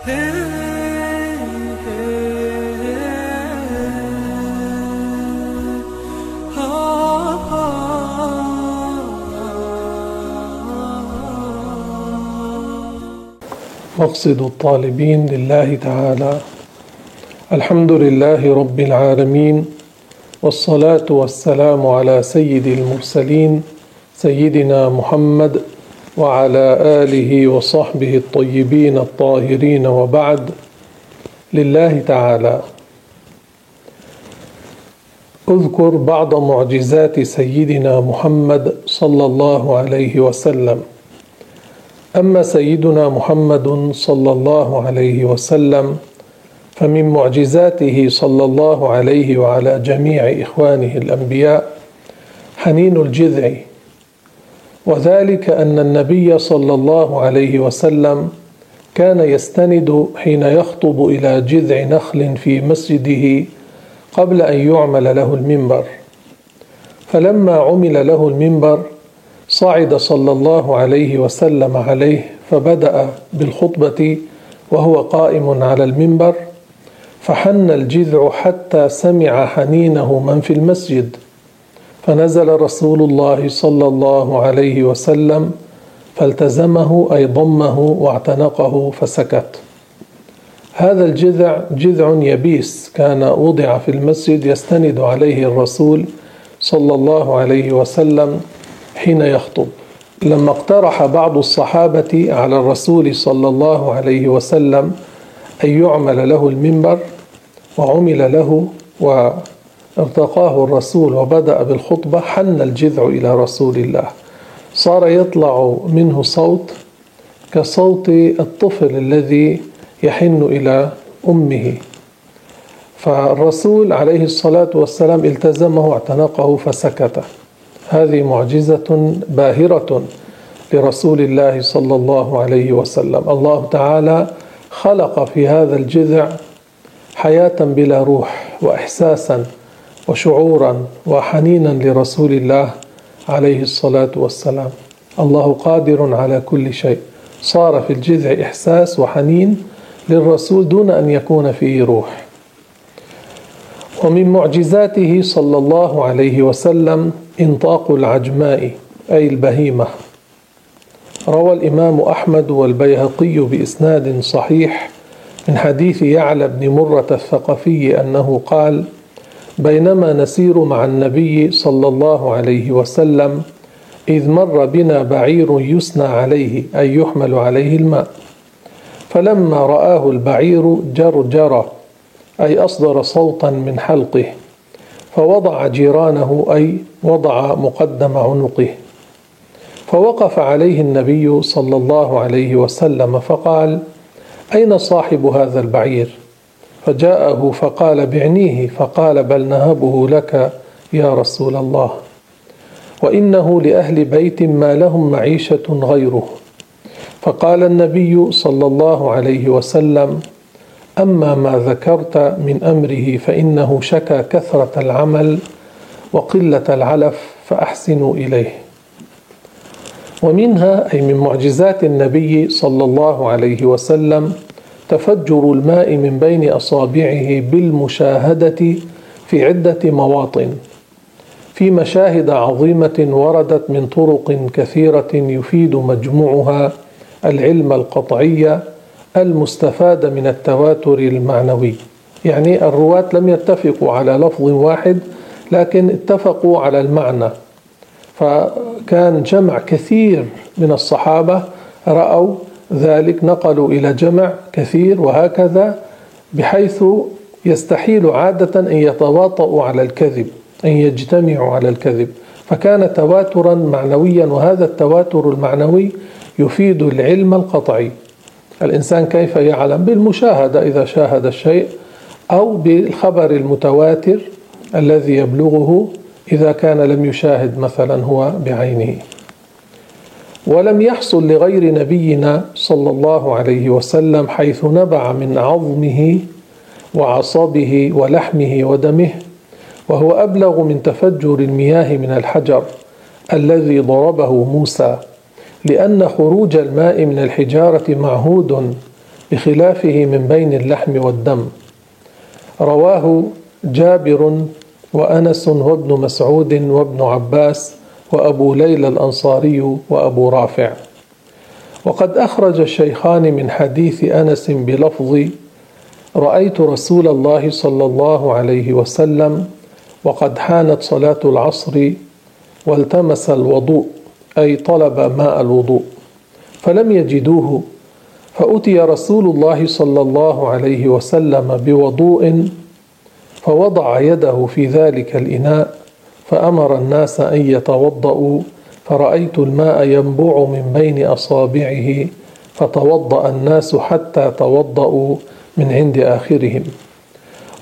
مقصد الطالبين لله تعالى. الحمد لله رب العالمين والصلاة والسلام على سيد المرسلين سيدنا محمد وعلى آله وصحبه الطيبين الطاهرين وبعد لله تعالى. اذكر بعض معجزات سيدنا محمد صلى الله عليه وسلم. أما سيدنا محمد صلى الله عليه وسلم فمن معجزاته صلى الله عليه وعلى جميع إخوانه الأنبياء حنين الجذع وذلك أن النبي صلى الله عليه وسلم كان يستند حين يخطب إلى جذع نخل في مسجده قبل أن يعمل له المنبر. فلما عمل له المنبر صعد صلى الله عليه وسلم عليه فبدأ بالخطبة وهو قائم على المنبر فحن الجذع حتى سمع حنينه من في المسجد. فنزل رسول الله صلى الله عليه وسلم فالتزمه أي ضمه واعتنقه فسكت. هذا الجذع جذع يبيس كان وضع في المسجد يستند عليه الرسول صلى الله عليه وسلم حين يخطب. لما اقترح بعض الصحابة على الرسول صلى الله عليه وسلم أن يعمل له المنبر وعمل له وارتقاه الرسول وبدأ بالخطبة حن الجذع إلى رسول الله. صار يطلع منه صوت كصوت الطفل الذي يحن إلى أمه. فالرسول عليه الصلاة والسلام التزمه واعتنقه فسكت. هذه معجزة باهرة لرسول الله صلى الله عليه وسلم. الله تعالى خلق في هذا الجذع حياة بلا روح واحساسا وشعورا وحنينا لرسول الله عليه الصلاة والسلام. الله قادر على كل شيء. صار في الجذع إحساس وحنين للرسول دون أن يكون فيه روح. ومن معجزاته صلى الله عليه وسلم إنطاق العجماء أي البهيمة. روى الإمام أحمد والبيهقي بإسناد صحيح من حديث يعلى بن مرة الثقفي أنه قال بينما نسير مع النبي صلى الله عليه وسلم إذ مر بنا بعير يسنى عليه أي يحمل عليه الماء. فلما رآه البعير جرجر أي أصدر صوتا من حلقه فوضع جيرانه أي وضع مقدم عنقه. فوقف عليه النبي صلى الله عليه وسلم فقال أين صاحب هذا البعير؟ فجاءه فقال بعنيه فقال بل نهبه لك يا رسول الله. وإنه لأهل بيت ما لهم معيشة غيره. فقال النبي صلى الله عليه وسلم أما ما ذكرت من أمره فإنه شكا كثرة العمل وقلة العلف فأحسنوا إليه. ومنها أي من معجزات النبي صلى الله عليه وسلم تفجر الماء من بين أصابعه بالمشاهدة في عدة مواطن في مشاهد عظيمة وردت من طرق كثيرة يفيد مجموعها العلم القطعي المستفاد من التواتر المعنوي. يعني الرواة لم يتفقوا على لفظ واحد لكن اتفقوا على المعنى. فكان جمع كثير من الصحابة رأوا ذلك نقلوا إلى جمع كثير وهكذا بحيث يستحيل عادة أن يتواطؤوا على الكذب أن يجتمعوا على الكذب. فكان تواترا معنويا وهذا التواتر المعنوي يفيد العلم القطعي. الإنسان كيف يعلم؟ بالمشاهدة إذا شاهد الشيء أو بالخبر المتواتر الذي يبلغه إذا كان لم يشاهد مثلا هو بعينه. ولم يحصل لغير نبينا صلى الله عليه وسلم حيث نبع من عظمه وعصبه ولحمه ودمه وهو أبلغ من تفجر المياه من الحجر الذي ضربه موسى لأن خروج الماء من الحجارة معهود بخلافه من بين اللحم والدم. رواه جابر وأنس وابن مسعود وابن عباس وأبو ليلى الأنصاري وأبو رافع. وقد أخرج الشيخان من حديث أنس بلفظ رأيت رسول الله صلى الله عليه وسلم وقد حانت صلاة العصر والتمس الوضوء أي طلب ماء الوضوء فلم يجدوه فأتي رسول الله صلى الله عليه وسلم بوضوء فوضع يده في ذلك الإناء فأمر الناس أن يتوضاوا فرأيت الماء ينبوع من بين أصابعه فتوضأ الناس حتى توضاوا من عند آخرهم.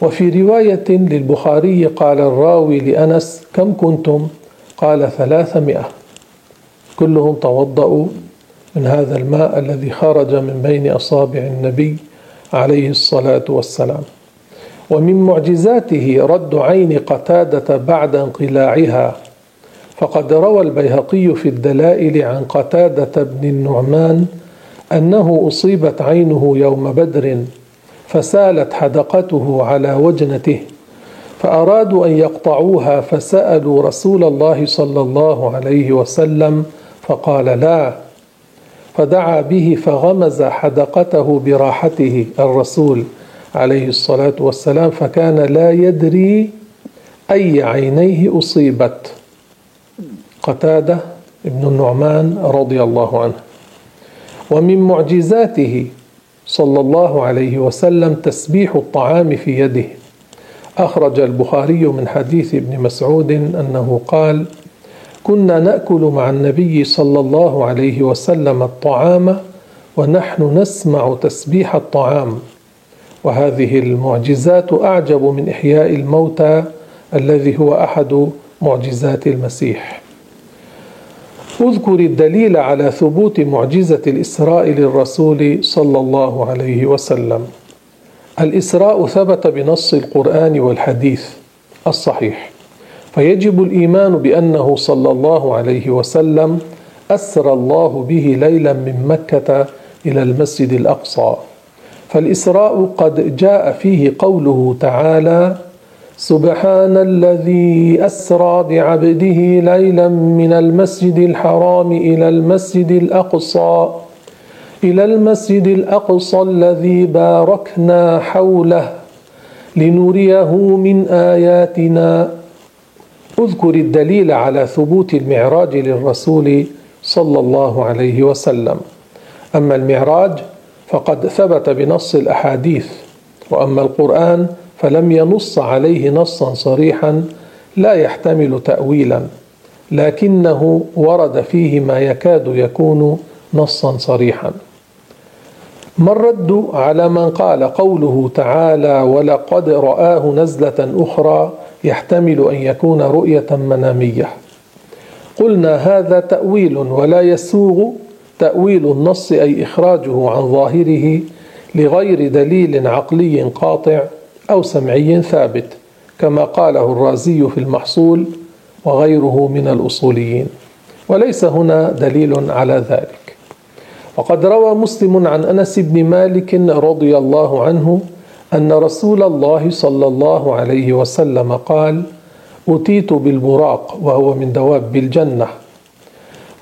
وفي رواية للبخاري قال الراوي لأنس كم كنتم؟ قال ثلاثمائة. كلهم توضاوا من هذا الماء الذي خرج من بين أصابع النبي عليه الصلاة والسلام. ومن معجزاته رد عين قتادة بعد انقلاعها. فقد روى البيهقي في الدلائل عن قتادة بن النعمان أنه أصيبت عينه يوم بدر فسالت حدقته على وجنته فأرادوا أن يقطعوها فسألوا رسول الله صلى الله عليه وسلم فقال لا. فدعا به فغمز حدقته براحته الرسول. عليه الصلاة والسلام فكان لا يدري أي عينيه أصيبت. قتادة ابن النعمان رضي الله عنه. ومن معجزاته صلى الله عليه وسلم تسبيح الطعام في يده. أخرج البخاري من حديث ابن مسعود أنه قال كنا نأكل مع النبي صلى الله عليه وسلم الطعام ونحن نسمع تسبيح الطعام. وهذه المعجزات أعجب من إحياء الموتى الذي هو أحد معجزات المسيح. أذكر الدليل على ثبوت معجزة الإسراء للرسول صلى الله عليه وسلم. الإسراء ثبت بنص القرآن والحديث الصحيح. فيجب الإيمان بأنه صلى الله عليه وسلم اسرى الله به ليلا من مكة إلى المسجد الأقصى. فالإسراء قد جاء فيه قوله تعالى سبحان الذي أسرى بعبده ليلا من المسجد الحرام إلى المسجد الأقصى إلى المسجد الأقصى الذي باركنا حوله لنريه من آياتنا. اذكر الدليل على ثبوت المعراج للرسول صلى الله عليه وسلم. أما المعراج فقد ثبت بنص الأحاديث وأما القرآن فلم ينص عليه نصا صريحا لا يحتمل تاويلا لكنه ورد فيه ما يكاد يكون نصا صريحا. ما الرد على من قال قوله تعالى ولقد رآه نزلة أخرى يحتمل أن يكون رؤية منامية؟ قلنا هذا تأويل ولا يسوغ تأويل النص أي إخراجه عن ظاهره لغير دليل عقلي قاطع أو سمعي ثابت كما قاله الرازي في المحصول وغيره من الأصوليين. وليس هنا دليل على ذلك. وقد روى مسلم عن أنس بن مالك رضي الله عنه أن رسول الله صلى الله عليه وسلم قال أتيت بالبراق وهو من دواب الجنة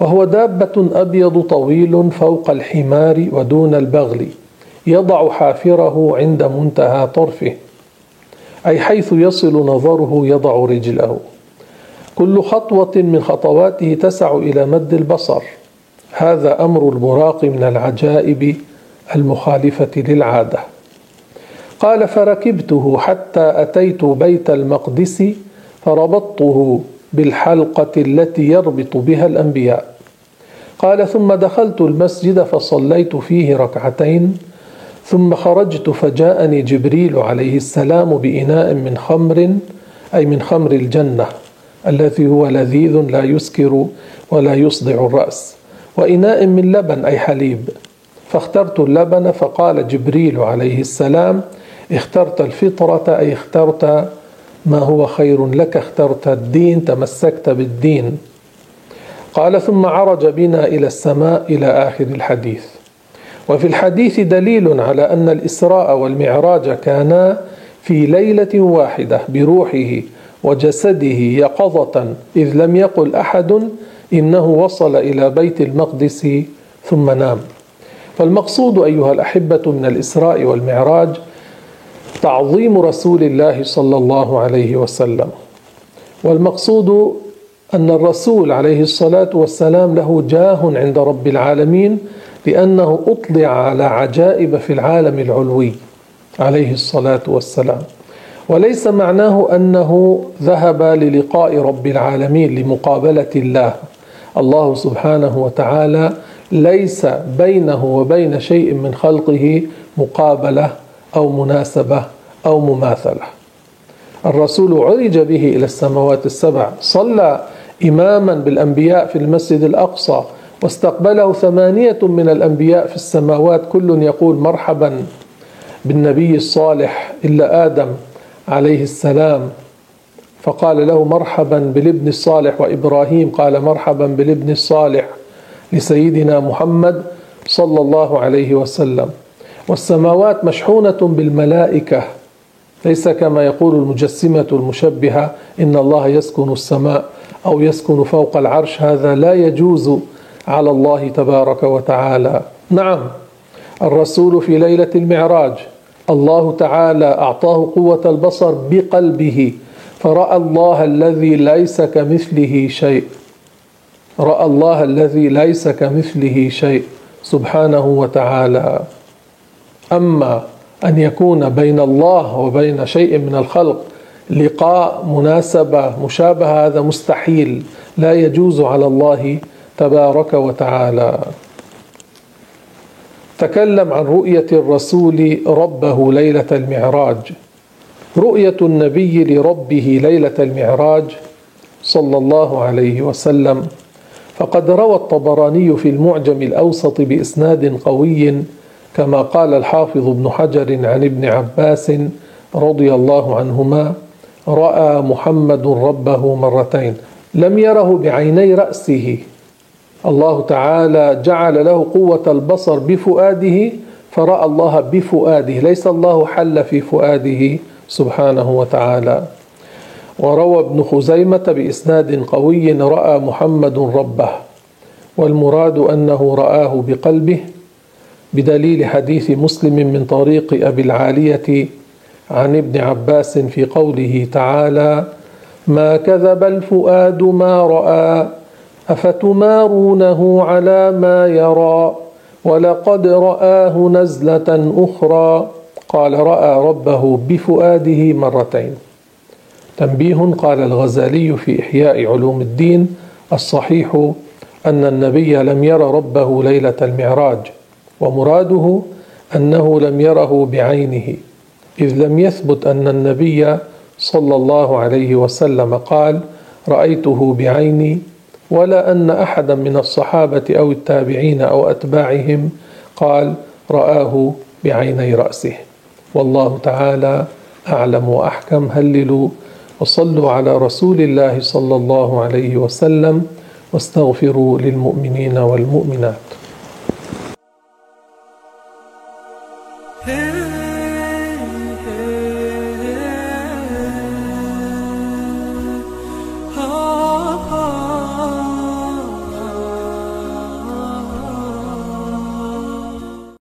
وهو دابة أبيض طويل فوق الحمار ودون البغل يضع حافره عند منتهى طرفه أي حيث يصل نظره يضع رجله. كل خطوة من خطواته تسع إلى مد البصر. هذا أمر البراق من العجائب المخالفة للعادة. قال فركبته حتى أتيت بيت المقدس فربطته بالحلقة التي يربط بها الأنبياء. قال ثم دخلت المسجد فصليت فيه ركعتين ثم خرجت فجاءني جبريل عليه السلام بإناء من خمر أي من خمر الجنة الذي هو لذيذ لا يسكر ولا يصدع الرأس وإناء من لبن أي حليب. فاخترت اللبن فقال جبريل عليه السلام اخترت الفطرة أي اخترت ما هو خير لك اخترت الدين تمسكت بالدين. قال ثم عرج بنا إلى السماء إلى آخر الحديث. وفي الحديث دليل على أن الإسراء والمعراج كانا في ليلة واحدة بروحه وجسده يقظة إذ لم يقل أحد إنه وصل إلى بيت المقدس ثم نام. فالمقصود أيها الأحبة من الإسراء والمعراج تعظيم رسول الله صلى الله عليه وسلم. والمقصود أن الرسول عليه الصلاة والسلام له جاه عند رب العالمين لأنه أطلع على عجائب في العالم العلوي عليه الصلاة والسلام. وليس معناه أنه ذهب للقاء رب العالمين لمقابلة الله. الله سبحانه وتعالى ليس بينه وبين شيء من خلقه مقابلة أو مناسبة أو مماثلة. الرسول عرج به إلى السماوات السبع صلى إماما بالأنبياء في المسجد الأقصى واستقبله ثمانية من الأنبياء في السماوات كل يقول مرحبا بالنبي الصالح إلا آدم عليه السلام. فقال له مرحبا بالابن الصالح وإبراهيم قال مرحبا بالابن الصالح لسيدنا محمد صلى الله عليه وسلم. والسماوات مشحونة بالملائكة. ليس كما يقول المجسمة المشبهة إن الله يسكن السماء أو يسكن فوق العرش. هذا لا يجوز على الله تبارك وتعالى. نعم الرسول في ليلة المعراج الله تعالى أعطاه قوة البصر بقلبه فرأى الله الذي ليس كمثله شيء. رأى الله الذي ليس كمثله شيء سبحانه وتعالى. أما أن يكون بين الله وبين شيء من الخلق لقاء مناسبة مشابهة هذا مستحيل. لا يجوز على الله تبارك وتعالى. تكلم عن رؤية الرسول ربه ليلة المعراج. رؤية النبي لربه ليلة المعراج صلى الله عليه وسلم. فقد روى الطبراني في المعجم الأوسط بإسناد قوي كما قال الحافظ ابن حجر عن ابن عباس رضي الله عنهما رأى محمد ربه مرتين لم يره بعيني رأسه. الله تعالى جعل له قوة البصر بفؤاده فرأى الله بفؤاده ليس الله حل في فؤاده سبحانه وتعالى. وروى ابن خزيمة بإسناد قوي رأى محمد ربه والمراد أنه رآه بقلبه بدليل حديث مسلم من طريق أبي العالية عن ابن عباس في قوله تعالى ما كذب الفؤاد ما رأى أفتمارونه على ما يرى ولقد رآه نزلة أخرى. قال رأى ربه بفؤاده مرتين. تنبيه قال الغزالي في إحياء علوم الدين الصحيح أن النبي لم ير ربه ليلة المعراج. ومراده أنه لم يره بعينه إذ لم يثبت أن النبي صلى الله عليه وسلم قال رأيته بعيني ولا أن أحدا من الصحابة أو التابعين أو أتباعهم قال رآه بعيني رأسه والله تعالى أعلم وأحكم. هللوا وصلوا على رسول الله صلى الله عليه وسلم واستغفروا للمؤمنين والمؤمنات.